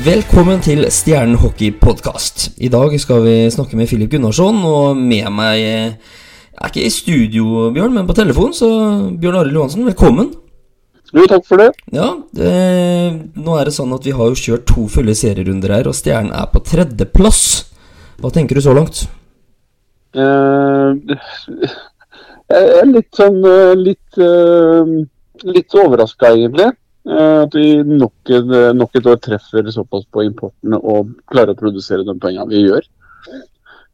Velkommen til Stjernen hockey podkast. I dag skal vi snakke med Filip Gunnarsson, og med meg Jeg er ikke i studio, Bjørn, men på telefon, så Bjørn Arild Johansen, velkommen. Jo, takk for det. Ja, det, nå er det sånn at vi har jo kjørt to fulle serierunder her, og Stjernen er på tredjeplass. Hva tenker du så langt? Uh, jeg er litt sånn eh, litt, uh, litt overraska, egentlig. Eh, at vi nok, nok et år treffer såpass på importene og klarer å produsere de poengene vi gjør.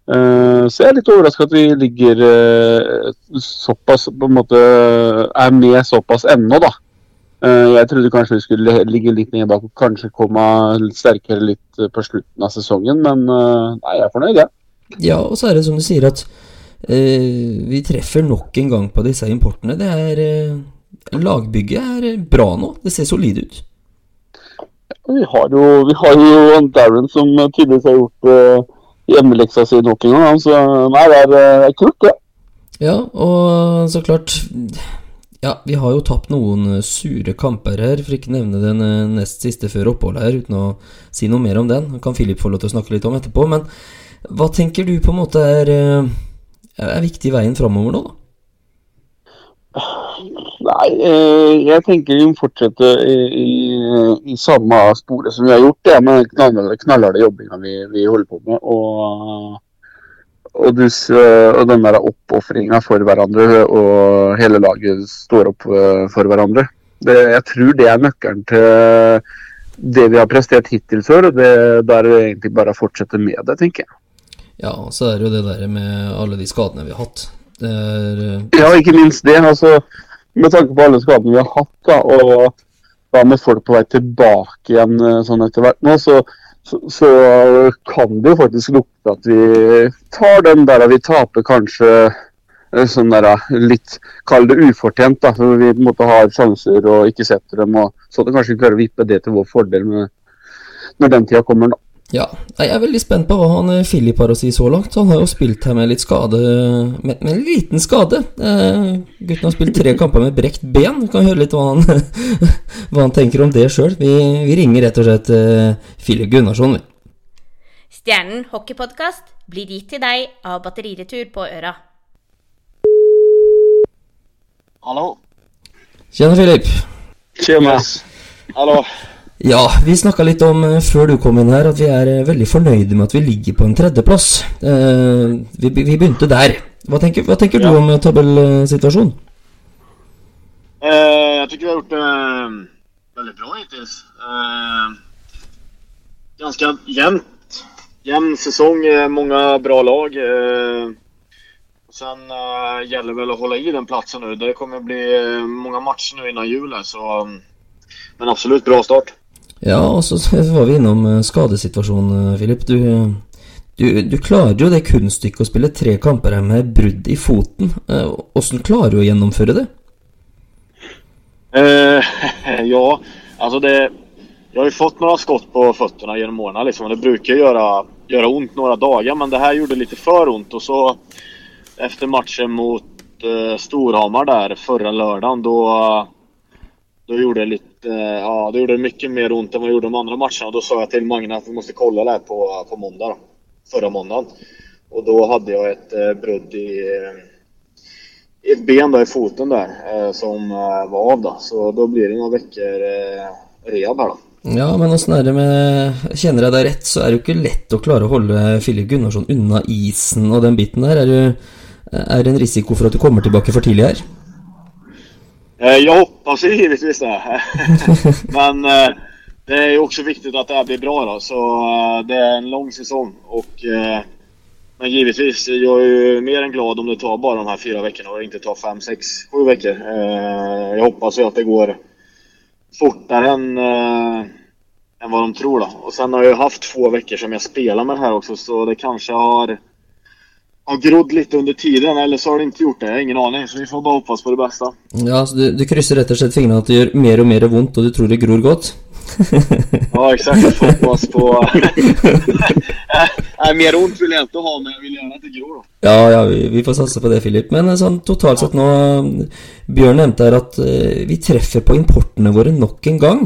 Eh, så jeg er litt overraska at vi ligger eh, såpass på en måte er med såpass ennå, da. Eh, jeg trodde kanskje vi skulle ligge litt nede bak og kanskje komme sterkere litt på slutten av sesongen, men eh, nei, jeg er fornøyd, jeg. Ja, og så er det som du sier at uh, vi treffer nok en gang på disse importene. Det er eh, Lagbygget er bra nå. Det ser solid ut. Vi har jo, vi har jo Darren som tydeligvis har gjort uh, hjemmeleksa si nok en gang. Så nei, det er, det er kult, det. Ja, og så klart Ja, vi har jo tapt noen sure kamper her, for ikke nevne den eh, nest siste før oppholdet her, uten å si noe mer om den. Kan Filip få lov til å snakke litt om etterpå. Men hva tenker du på en måte er, eh, er viktig veien framover nå, da? Nei, eh, jeg tenker vi må fortsette i, i, i samme sporet som vi har gjort. Det med den knallharde jobbinga vi, vi, holder på med. Og, og, dus, og den der oppofringa for hverandre, og hele laget står opp eh, for hverandre. Det, jeg tror det er nøkkelen til det vi har prestert hittil før. og det, Da er det egentlig bare å fortsette med det, tenker jeg. Ja, så er det jo det der med alle de skadene vi har hatt. Er, ja, ikke minst det. altså Med tanke på alle skadene vi har hatt, da, og da med folk på vei tilbake igjen sånn etter hvert nå, så, så, så, kan det jo faktisk lukte at vi tar den der vi taper kanskje sånn der litt Kall det ufortjent, da. For vi måtte ha sjanser og ikke setter dem. og Så vi kanskje klarer å vippe det til vår fordel med, når den tida kommer, da. Ja, jeg er veldig spent på hva han Filip har å si så langt. Han har jo spilt her med litt skade Med, med en liten skade. Eh, gutten har spilt tre kamper med brekt ben. Vi kan høre litt hva han, hva han tenker om det sjøl. Vi, vi, ringer rett og slett eh, Filip Gunnarsson, vi. Stjernen hockeypodkast blir gitt til deg av Batteriretur på Øra. Hallo. Tjena, Filip. Tjena. Hallo. Ja, vi snakka litt om før du kom inn her at vi er veldig fornøyde med at vi ligger på en tredjeplass. Eh, vi, vi, begynte der. Hva tenker, hva tenker ja. du om tabellsituasjonen? Eh, jeg syns vi har gjort det eh, veldig bra hittil. Eh, ganske jevnt. Jevn sesong, mange bra lag. Eh, sen eh, gjelder det vel å holde i den plassen nå. Det kommer bli mange matcher nå innen jul. Så, men absolutt bra start. Ja, og så var vi innom skadesituasjonen, Filip. Du, du, du, klarer jo det kunststykket å spille tre kamper her med brudd i foten. Hvordan klarer du å gjennomføre det? Eh, ja, altså det Jeg har jo fått noen skott på føttene gjennom årene. Liksom. Det bruker gjøre, gjøre vondt noen dager, men det her gjorde litt for vondt. Og så, etter matchen mot uh, Storhamar der forrige lørdag, da gjorde det litt eh, ja, det gjorde mycket mer ont än vad gjorde de andra matcherna. Då sa jag till Magne att vi måste kolla det på, på måndag, då, förra måndagen. Och då hade jag ett eh, brudd i ett ben då, i foten där eh, som eh, var av. Då. Så då blir det några veckor eh, rehab her, da. Ja, men åssen er det med Kjenner jeg deg rett, så er det jo ikke lett å klare å holde Filip Gunnarsson unna isen og den biten der. Er det, er det en risiko for at du kommer tilbake for tidlig her? Eh, Jag hoppas ju givetvis det. Men eh, det är också viktigt att det här blir bra då. Så eh, det är en lång säsong. Och, men givetvis, jag är ju mer än glad om det tar bara de här fyra veckorna och inte tar fem, sex, sju veckor. Jag hoppas ju att det går fortare än, än vad de tror då. Och sen har jag haft två veckor som jag spelar med det här också så det kanske har har grodd litt under tiden, eller så har de ikke gjort det. Jeg har ingen aning, så vi får bare hoppas på det beste. Ja, så du, du krysser rett og slett fingrene at det gjør mer og mer vondt, og du tror det gror godt? ja, exakt. Hoppas på... Nei, mer vondt vil jeg ikke ha, men jeg vil gjerne at det gror. Da. Ja, ja, vi, vi får satse på det, Filip. Men sånn totalt sett nå Bjørn nevnte her at uh, vi treffer på importene våre nok en gang.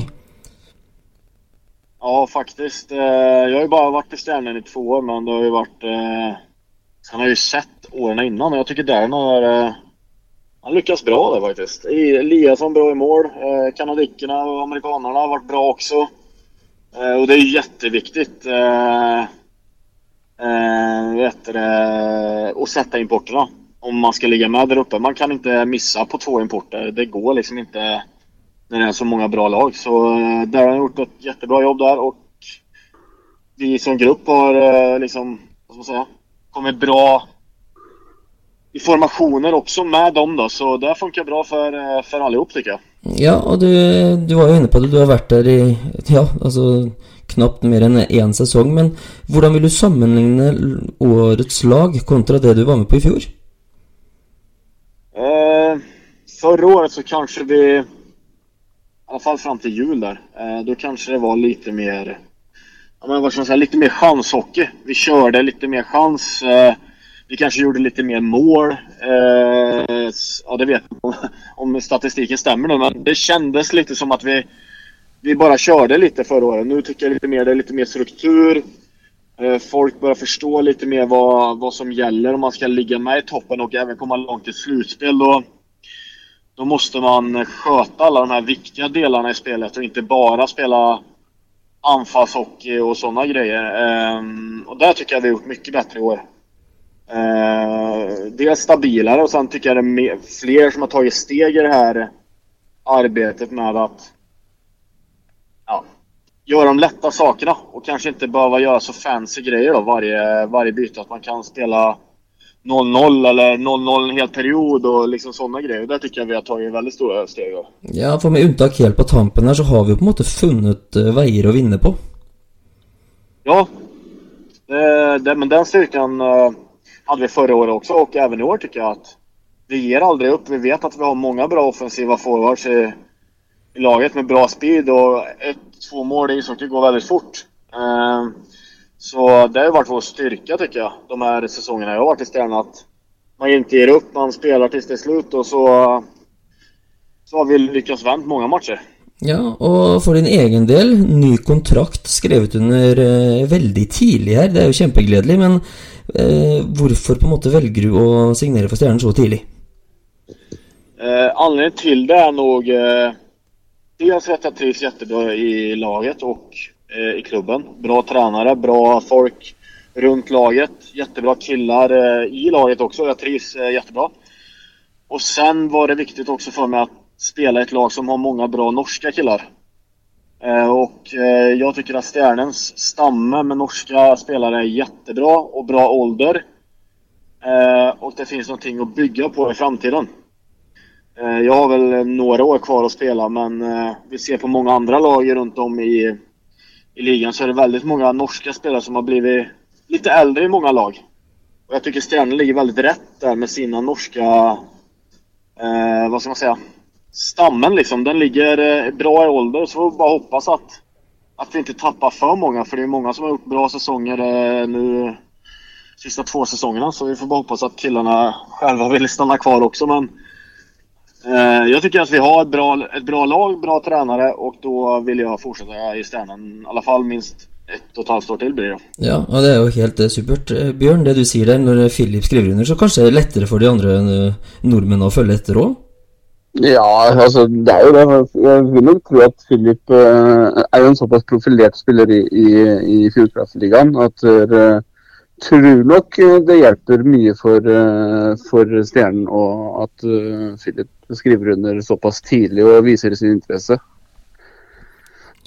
Ja, faktisk. Jeg jag har jo bare vært i Stjernen i to år, men det har jo vært Eh, han har ju sett åren innan och jag tycker Darren har... Eh, han lyckas bra där faktiskt. Eliasson bra i mål. Eh, kanadickerna och amerikanerna har varit bra också. Eh, och det är jätteviktigt. Vet att sätta importerna. Om man ska ligga med där uppe. Man kan inte missa på två importer. Det går liksom inte när det är så många bra lag. Så där har gjort ett jättebra jobb där och vi som grupp har liksom, vad ska man säga, kommit bra i formasjoner også med dem da, Så det funker bra for, for alle jeg. Ja, og du, du var jo inne på det, du har vært der i ja, altså knapt mer enn én sesong. Men hvordan vil du sammenligne årets lag kontra det du var med på i fjor? Eh, Forrige året så kanskje vi, i alle fall fram til jul der, eh, da kanskje det var litt mer, men vad ska man säga, lite mer chanshockey. Vi körde lite mer chans. Eh, vi kanske gjorde lite mer mål. Eh, ja, det vet jag om, statistiken stämmer nu, men det kändes lite som att vi, vi bara körde lite förra året. Nu tycker jag lite mer, det är lite mer struktur. Eh, Folk börjar förstå lite mer vad, vad som gäller om man ska ligga med i toppen och även komma långt i slutspel. Då, då måste man sköta alla de här viktiga delarna i spelet och inte bara spela anfallshockey och sådana grejer. Ehm, och där tycker jag vi har gjort mycket bättre i år. Ehm, dels stabilare och sen tycker jag det är mer, fler som har tagit steg i det här arbetet med att ja, göra de lätta sakerna och kanske inte behöva göra så fancy grejer då varje, varje byte. Att man kan spela 0-0 eller 0-0 en hel period och liksom sådana grejer. Där tycker jag vi har tagit väldigt stora steg. av. Ja, for med unntak helt på tampen her, så har vi jo på en måte funnet eh, veier å vinne på. Ja, det, det, men den styrkan eh, hade vi förra året också och även i år tycker jag att vi ger aldrig upp. Vi vet att vi har många bra offensiva forwards i, i laget med bra speed och ett, två mål i ishockey går väldigt fort. Eh, så det har varit vår styrka tycker jag, de här säsongerna jag har varit i Stjärnan. Att man inte ger upp, man spelar tills det är slut och så, så har vi lyckats vänt många matcher. Ja, og for din egen del, ny kontrakt skrevet under eh, veldig tidlig her. Det er jo kjempegledelig, men eh, hvorfor på en måte velger du å signere for Stjernen så tidlig? Eh, anledningen till det är nog eh, dels att jag trivs jättebra i laget och eh, i klubben. Bra tränare, bra folk runt laget, jättebra killar eh, i laget också. Jag trivs eh, jättebra. Och sen var det viktigt också för mig att spela i ett lag som har många bra norska killar. Eh, och eh, jag tycker att Stjärnens stamme med norska spelare är jättebra och bra ålder. Og det finns någonting att bygga på i framtiden. Jeg har väl några år kvar att spela men eh, vi ser på många andra lag runt om i, i ligan så är det väldigt många norska spelare som har blivit lite äldre i många lag. Och jag tycker Stjärnen ligger väldigt rätt där med sina norska, eh, vad ska man säga, stammen liksom. Den ligger eh, bra i ålder så får vi bara hoppas att, att vi inte tappar för många för det är många som har gjort bra säsonger eh, nu sista två säsongerna så vi får bara hoppas att killarna själva vill stanna kvar också men Jag tycker att vi har ett bra, ett bra lag, bra tränare och då vill jag fortsätta i Stjärnan. I alla fall minst ett och ett halvt år till blir det. Ja, og det er jo helt eh, supert. Eh, Bjørn, det du sier der, når Philip skriver under, så kanskje det er lettere for de andre eh, nordmennene å følge etter òg? Ja, altså det er jo det. Jeg vil nok tro at Philip eh, er jo en såpass profilert spiller i, i, i Fjordkraftligaen at uh, tror nok eh, det hjelper mye for, eh, for Stjernen og at eh, Philip skriver under såpass tidlig og viser sin interesse.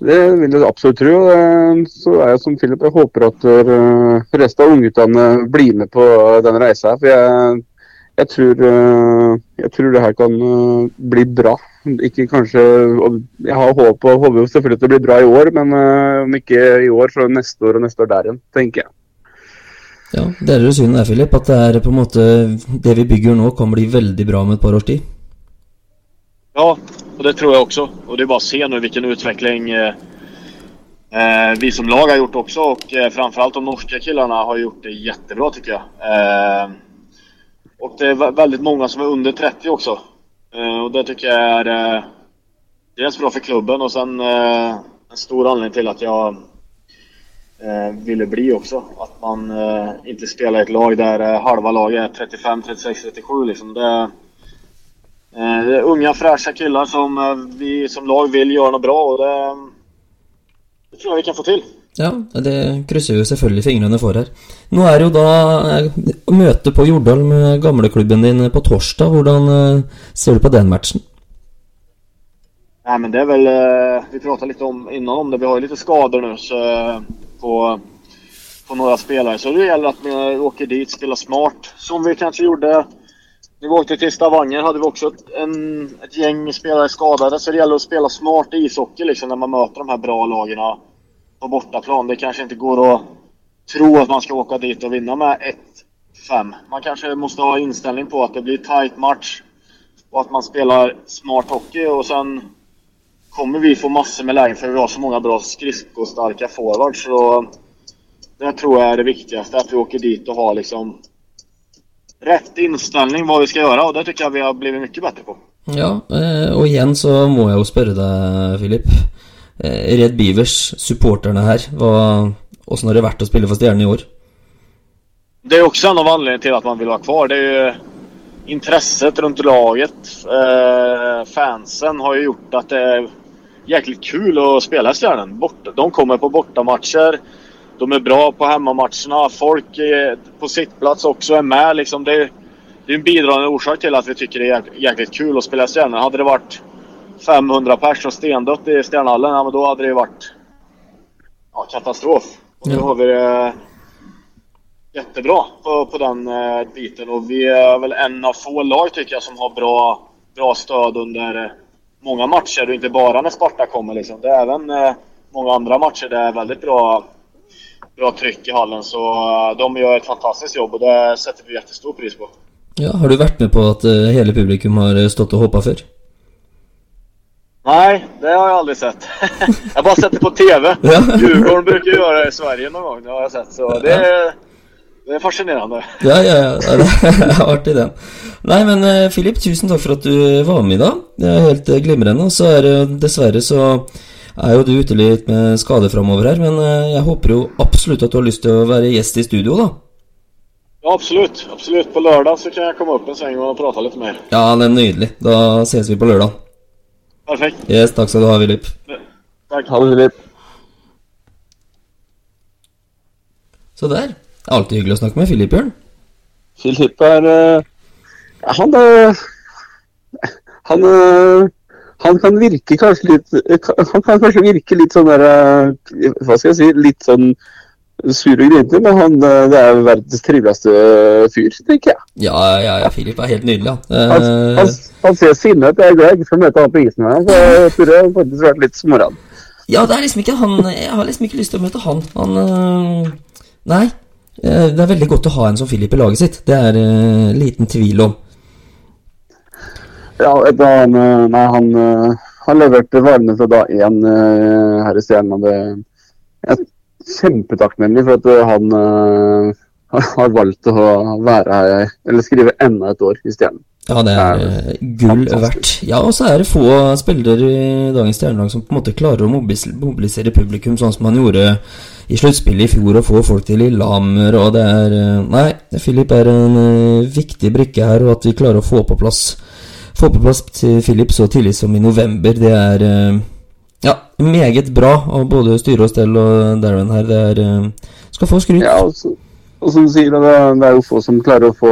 Det vil jeg absolutt tro. Eh, Så er jeg som Philip, jeg håper at eh, resten av ungguttene blir med på den reisa. For jeg, jeg tror, eh, jeg tror det her kan bli bra. Ikke kanskje Jeg har håp og håper selvfølgelig at det blir bra i år, men om ikke i år, så neste år og neste år der igjen, tenker jeg. Ja, deler du synet der, Philip, at det er på en måte Det vi bygger nå, kan bli veldig bra om et par års tid? Ja, och det tror jag också. Och det är bara att se nu vilken utveckling eh, eh, vi som lag har gjort också. Och eh, framförallt de norska killarna har gjort det jättebra tycker jag. Eh, och det är veldig många som är under 30 också. Eh, och det tycker jag är eh, dels bra för klubben och sen eh, en stor anledning till att jag ville bli också. Att man inte spelar i ett lag eh, halva laget är 35, 36, 37 liksom. Det, unga fräscha killar som eh, vi som lag vill göra något bra och det, det tror jag vi kan få till. Ja, det krysser jo selvfølgelig fingrene for her. Nå er det jo da eh, møte på Jordal med gamleklubben din på torsdag. Hvordan eh, ser du på den matchen? Nei, men det er väl, eh, vi prata litt om innan om det, vi har jo litt skader nå så, eh, på, på noen spillere. Så det gjelder at vi åker dit, spiller smart. Som vi kanskje gjorde när vi åkte till Stavanger hade vi också ett, en, ett gäng spelare skadade. Så det gäller att spela smart ishockey liksom när man möter de här bra lagen på bortaplan. Det kanske inte går att tro att man ska åka dit och vinna med 1-5. Man kanske måste ha inställning på att det blir tight match och att man spelar smart hockey och sen kommer vi få massor med lägen för vi har så många bra skridskostarka forwards. Så det tror jag är det viktigaste, att vi åker dit och har liksom rätt inställning vad vi ska göra och det tycker jag vi har blivit mycket bättre på. Ja, eh, og igjen så må jeg jo spørre deg, Filip. Eh, Red Beavers, supporterne her, hva, åssen har det vært å spille for Stjernen i år? Det er også en av anledningene til at man vil være kvar. Det er jo interesset rundt laget. Eh, fansen har jo gjort at det er jæklig kul å spille i Stjernen. De kommer på bortamatcher. De är bra på hemmamatcherna. Folk eh, på sittplats också är med. Liksom det, det är en bidragande orsak till att vi tycker det är jäk- jäkligt kul att spela i Stjärnen. Hade det varit 500 personer och stendött i Stjärnhallen, ja, men då hade det varit ja, katastrof. Och nu har vi det jättebra på, på den eh, biten och vi är väl en av få lag tycker jag som har bra, bra stöd under eh, många matcher och inte bara när Sparta kommer liksom. Det är även mange många andra matcher där det är väldigt bra, bra trykk i hallen så eh, de gjør et fantastisk jobb og det setter vi jättestor pris på. Ja, Har du vært med på at eh, hele publikum har eh, stått og hoppa før? Nei, det har jeg aldri sett. jeg har bare sett det på TV. Ja. Djurgården bruker gjøre det i Sverige noen ganger det har jeg sett. Så det är, det er fascinerende. Ja, ja, ja. Det er artig, den. Nei, men Filip, tusen takk for at du var med i dag. Det er helt glimrende. Og så er det dessverre så er jo du ute litt med skade framover her, men eh, jeg håper jo absolutt at du har lyst til å være gjest i studio, da. Ja, absolutt. absolutt. På lørdag så kan jeg komme opp en seng og prate litt mer. Ja, det er nydelig. Da ses vi på lørdag. Perfekt. Yes, takk skal du ha, Filip. Takk. Ha det, Filip. Så der. Det er alltid hyggelig å snakke med Filip, Bjørn. Filip er uh, Han er Han eh, han kan virke kanskje litt eh, Han kan kanskje virke litt sånn der eh, Hva skal jeg si? Litt sånn sur og grinete, men han eh, det er verdens triveligste fyr, tenker jeg. Ja, ja, ja, Filip er helt nydelig, han. Han, han, han ser sinnet ut. Jeg er glad jeg ikke skal møte han på isen så jeg tror det faktisk vært litt småredd. Ja, det er liksom ikke han Jeg har liksom ikke lyst til å møte han. Han Nei. Det er veldig godt å ha en som Philip i laget sitt. Det er liten tvil om. Ja, da, han, nei, han, eh, han leverte varene fra dag én eh, her i Stjernen. og det Jeg er kjempetakknemlig for at eh, han har valgt å være her, eller skrive enda et år i Stjernen. Ja, det er gull verdt. Ja, og så er det få spillere i dagens stjernelag som på en måte klarer å mobilisere publikum sånn som han gjorde i sluttspillet i fjor, og få folk til Lillehammer, og det er Nei, Filip er en viktig brikke her, og at vi klarer å få på plass Få på plass til Philip så tidlig som i november, det er eh, ja, meget bra av både styre og stell og Darren her. Det er eh, Skal få skryt. Ja, og, så, og som du sier, det, det er jo få som klarer å få,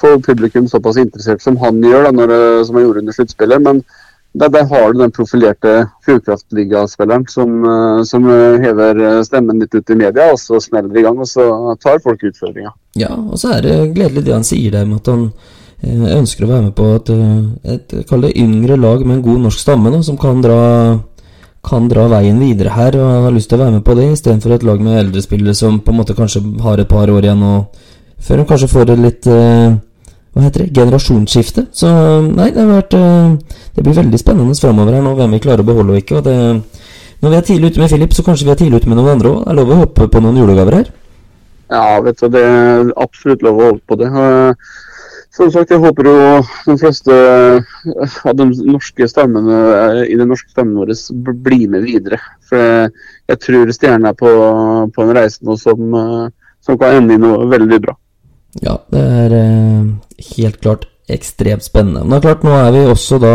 få publikum såpass interessert som han gjør, da, når, som han gjorde under sluttspillet. Men der, der har du den profilerte Fjordkraftligaspilleren som, eh, som eh, hever eh, stemmen litt ut i media, og så smeller det i gang, og så tar folk utfordringa. Ja, og så er det gledelig det han sier der med at han eh, ønsker å være med på et, eh, et kall det yngre lag med en god norsk stamme, da, som kan dra, kan dra veien videre her, og har lyst til å være med på det, istedenfor et lag med eldre spillere som på en måte kanskje har et par år igjen, og før de kanskje får et litt eh, hva heter det, generasjonsskifte. Så nei, det har vært eh, Det blir veldig spennende framover her nå, hvem vi klarer å beholde og ikke. og det når vi er tidlig ute med Philip, så kanskje vi er tidlig ute med noen andre òg. Det er lov å håpe på noen julegaver her. Ja, vet du, det er absolutt lov å holde på det. Som sagt, jeg håper jo de fleste av de norske stemmene i den norske stemmen vår blir med videre. For jeg, tror Stjernen er på, på en reise nå som, som kan ende i noe veldig bra. Ja, det er eh, helt klart ekstremt spennende. Men det er klart, nå er vi også da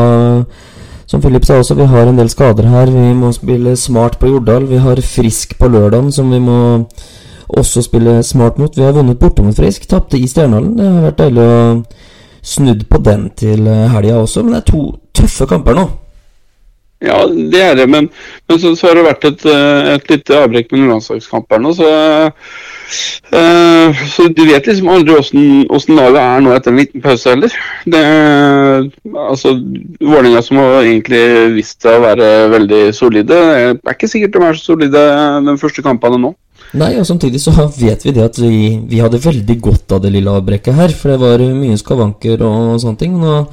Som Philip sa også, vi har en del skader her. Vi må spille smart på Jordal. Vi har Frisk på lørdagen, som vi må også spille smart mot. Vi har vunnet borte mot Frisk, tapte i Stjernehallen. Det har vært deilig å snudd på den til eh, helga også, men det er to tøffe kamper nå. Ja, det er det, men, men så, så har det vært et, eh, et lite avbrekk med landslagskamper nå, så eh, Så du vet liksom aldri åssen laget er nå etter en liten pause heller. Det, altså, Vålerenga som har egentlig vist seg å være veldig solide, det er ikke sikkert de er så solide de første kampene nå. Nei, og samtidig så vet vi det at vi, vi hadde veldig godt av det lille avbrekket her, for det var mye skavanker og sånne ting. Nå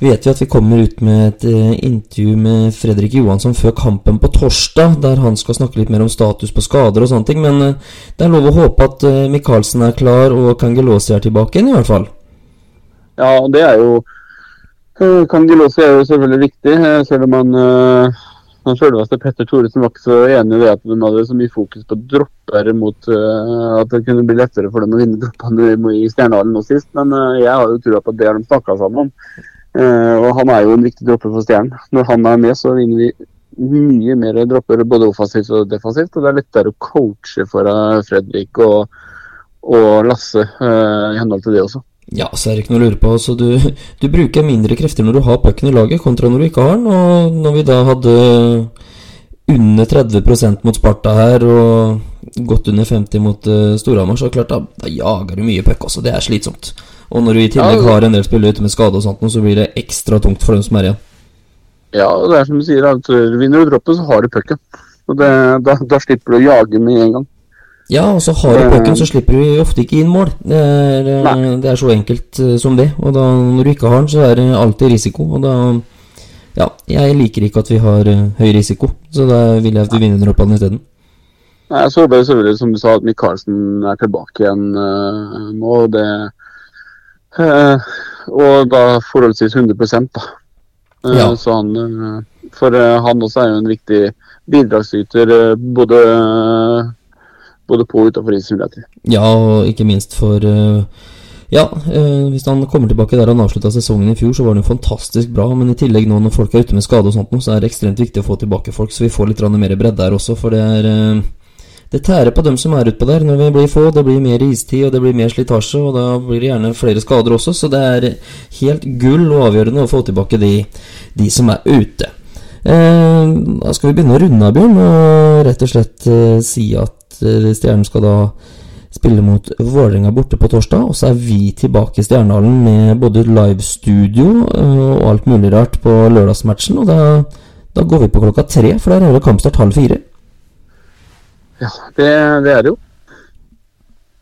vet vi at vi kommer ut med et eh, intervju med Fredrik Johansson før kampen på torsdag, der han skal snakke litt mer om status på skader og sånne ting, men eh, det er lov å håpe at eh, Michaelsen er klar og Kangelosi er tilbake igjen, i hvert fall. Ja, det er jo Kangelosi er jo selvfølgelig viktig, selv om han han selveste Petter Thoresen var ikke så enig i det at de hadde så mye fokus på dropper mot uh, at det kunne bli lettere for dem å vinne droppene i Stjernehallen nå sist. Men uh, jeg har jo trua på at det har de snakka sammen om. Eh, og han er jo en viktig dropper for Stjernen. Når han er med, så vinner vi mye mer dropper både offensivt og defensivt. Og det er lettere å coache for eh, Fredrik og, og Lasse eh, i henhold til det også. Ja, så er det ikke noe å lure på. Så du, du bruker mindre krefter når du har pucken i laget, kontra når du ikke har den. Og når vi da hadde under 30% mot Sparta her, og godt under 50 mot uh, Storhamar, så klart da, da jager du mye puck. Det er slitsomt. Og når du i tillegg har en del spillere ute med skade og sånt, så blir det ekstra tungt for dem som er igjen. Ja, og det er som du sier, at vinner du droppet, så har du pucken. Da, da slipper du å jage med en gang. Ja, og så har du Eh. pucken, så slipper du ofte ikke inn mål. Det er, eh, det er så enkelt som det. Og da, når du ikke har den, så er det alltid risiko. Og da Ja, jeg liker ikke at vi har høy risiko, så da vil jeg at vi vinner droppene isteden. Nei, Jeg så bare selvfølgelig, som du sa, at Michaelsen er tilbake igjen uh, nå. Det, uh, og da forholdsvis 100 da. Uh, Ja. Så han, for han også er jo en viktig bidragsyter både, både på og utenfor isen. Ja, og ikke minst for Ja, hvis han kommer tilbake der han avslutta sesongen i fjor, så var han jo fantastisk bra. Men i tillegg nå når folk er ute med skade og sånt, så er det ekstremt viktig å få tilbake folk, så vi får litt mer bredde der også. For det er Det tærer på dem som er utpå der. Når vi blir få, det blir mer istid, og det blir mer slitasje, og da blir det gjerne flere skader også. Så det er helt gull og avgjørende å få tilbake de, de som er ute. Eh, da skal vi begynne å runde av, Bjørn, og rett og slett eh, si at eh, Stjernen skal da spille mot Vålerenga borte på torsdag. Og så er vi tilbake i Stjernehallen med både livestudio eh, og alt mulig rart på lørdagsmatchen. Og da, da går vi på klokka tre, for der er det kampstart halv fire. Ja, det, det er det jo.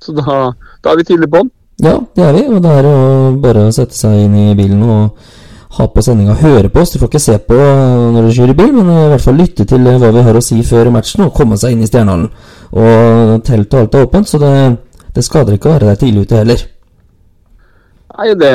Så da, da er vi tidlig på den. Ja, det er vi, og det er jo bare å sette seg inn i bilen og ha på sendinga og høre på oss. Du får ikke se på når du kjører bil, men i hvert fall lytte til hva vi har å si før matchen, og komme seg inn i Stjernehallen. Og telt og alt er åpent, så det, det skader ikke å være der tidlig ute heller. Nei, det,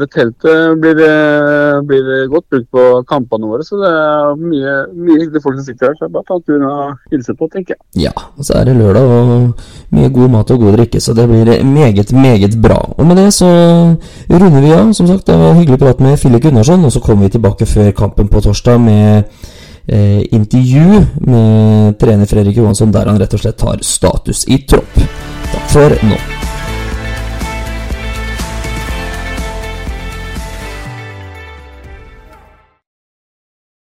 det teltet blir, eh, blir godt brukt på kampene våre, så det er mye, mye hyggelige folk som sitter her. Så jeg bare ta turen og hilse på, tenker jeg. Ja, og så er det lørdag og mye god mat og god drikke, så det blir meget, meget bra. Og med det så runder vi av. Som sagt, det var hyggelig prat med Fille Gunnarsson, og så kommer vi tilbake før kampen på torsdag med eh, intervju med trener Fredrik Johansson, der han rett og slett tar status i tropp. Takk for nå.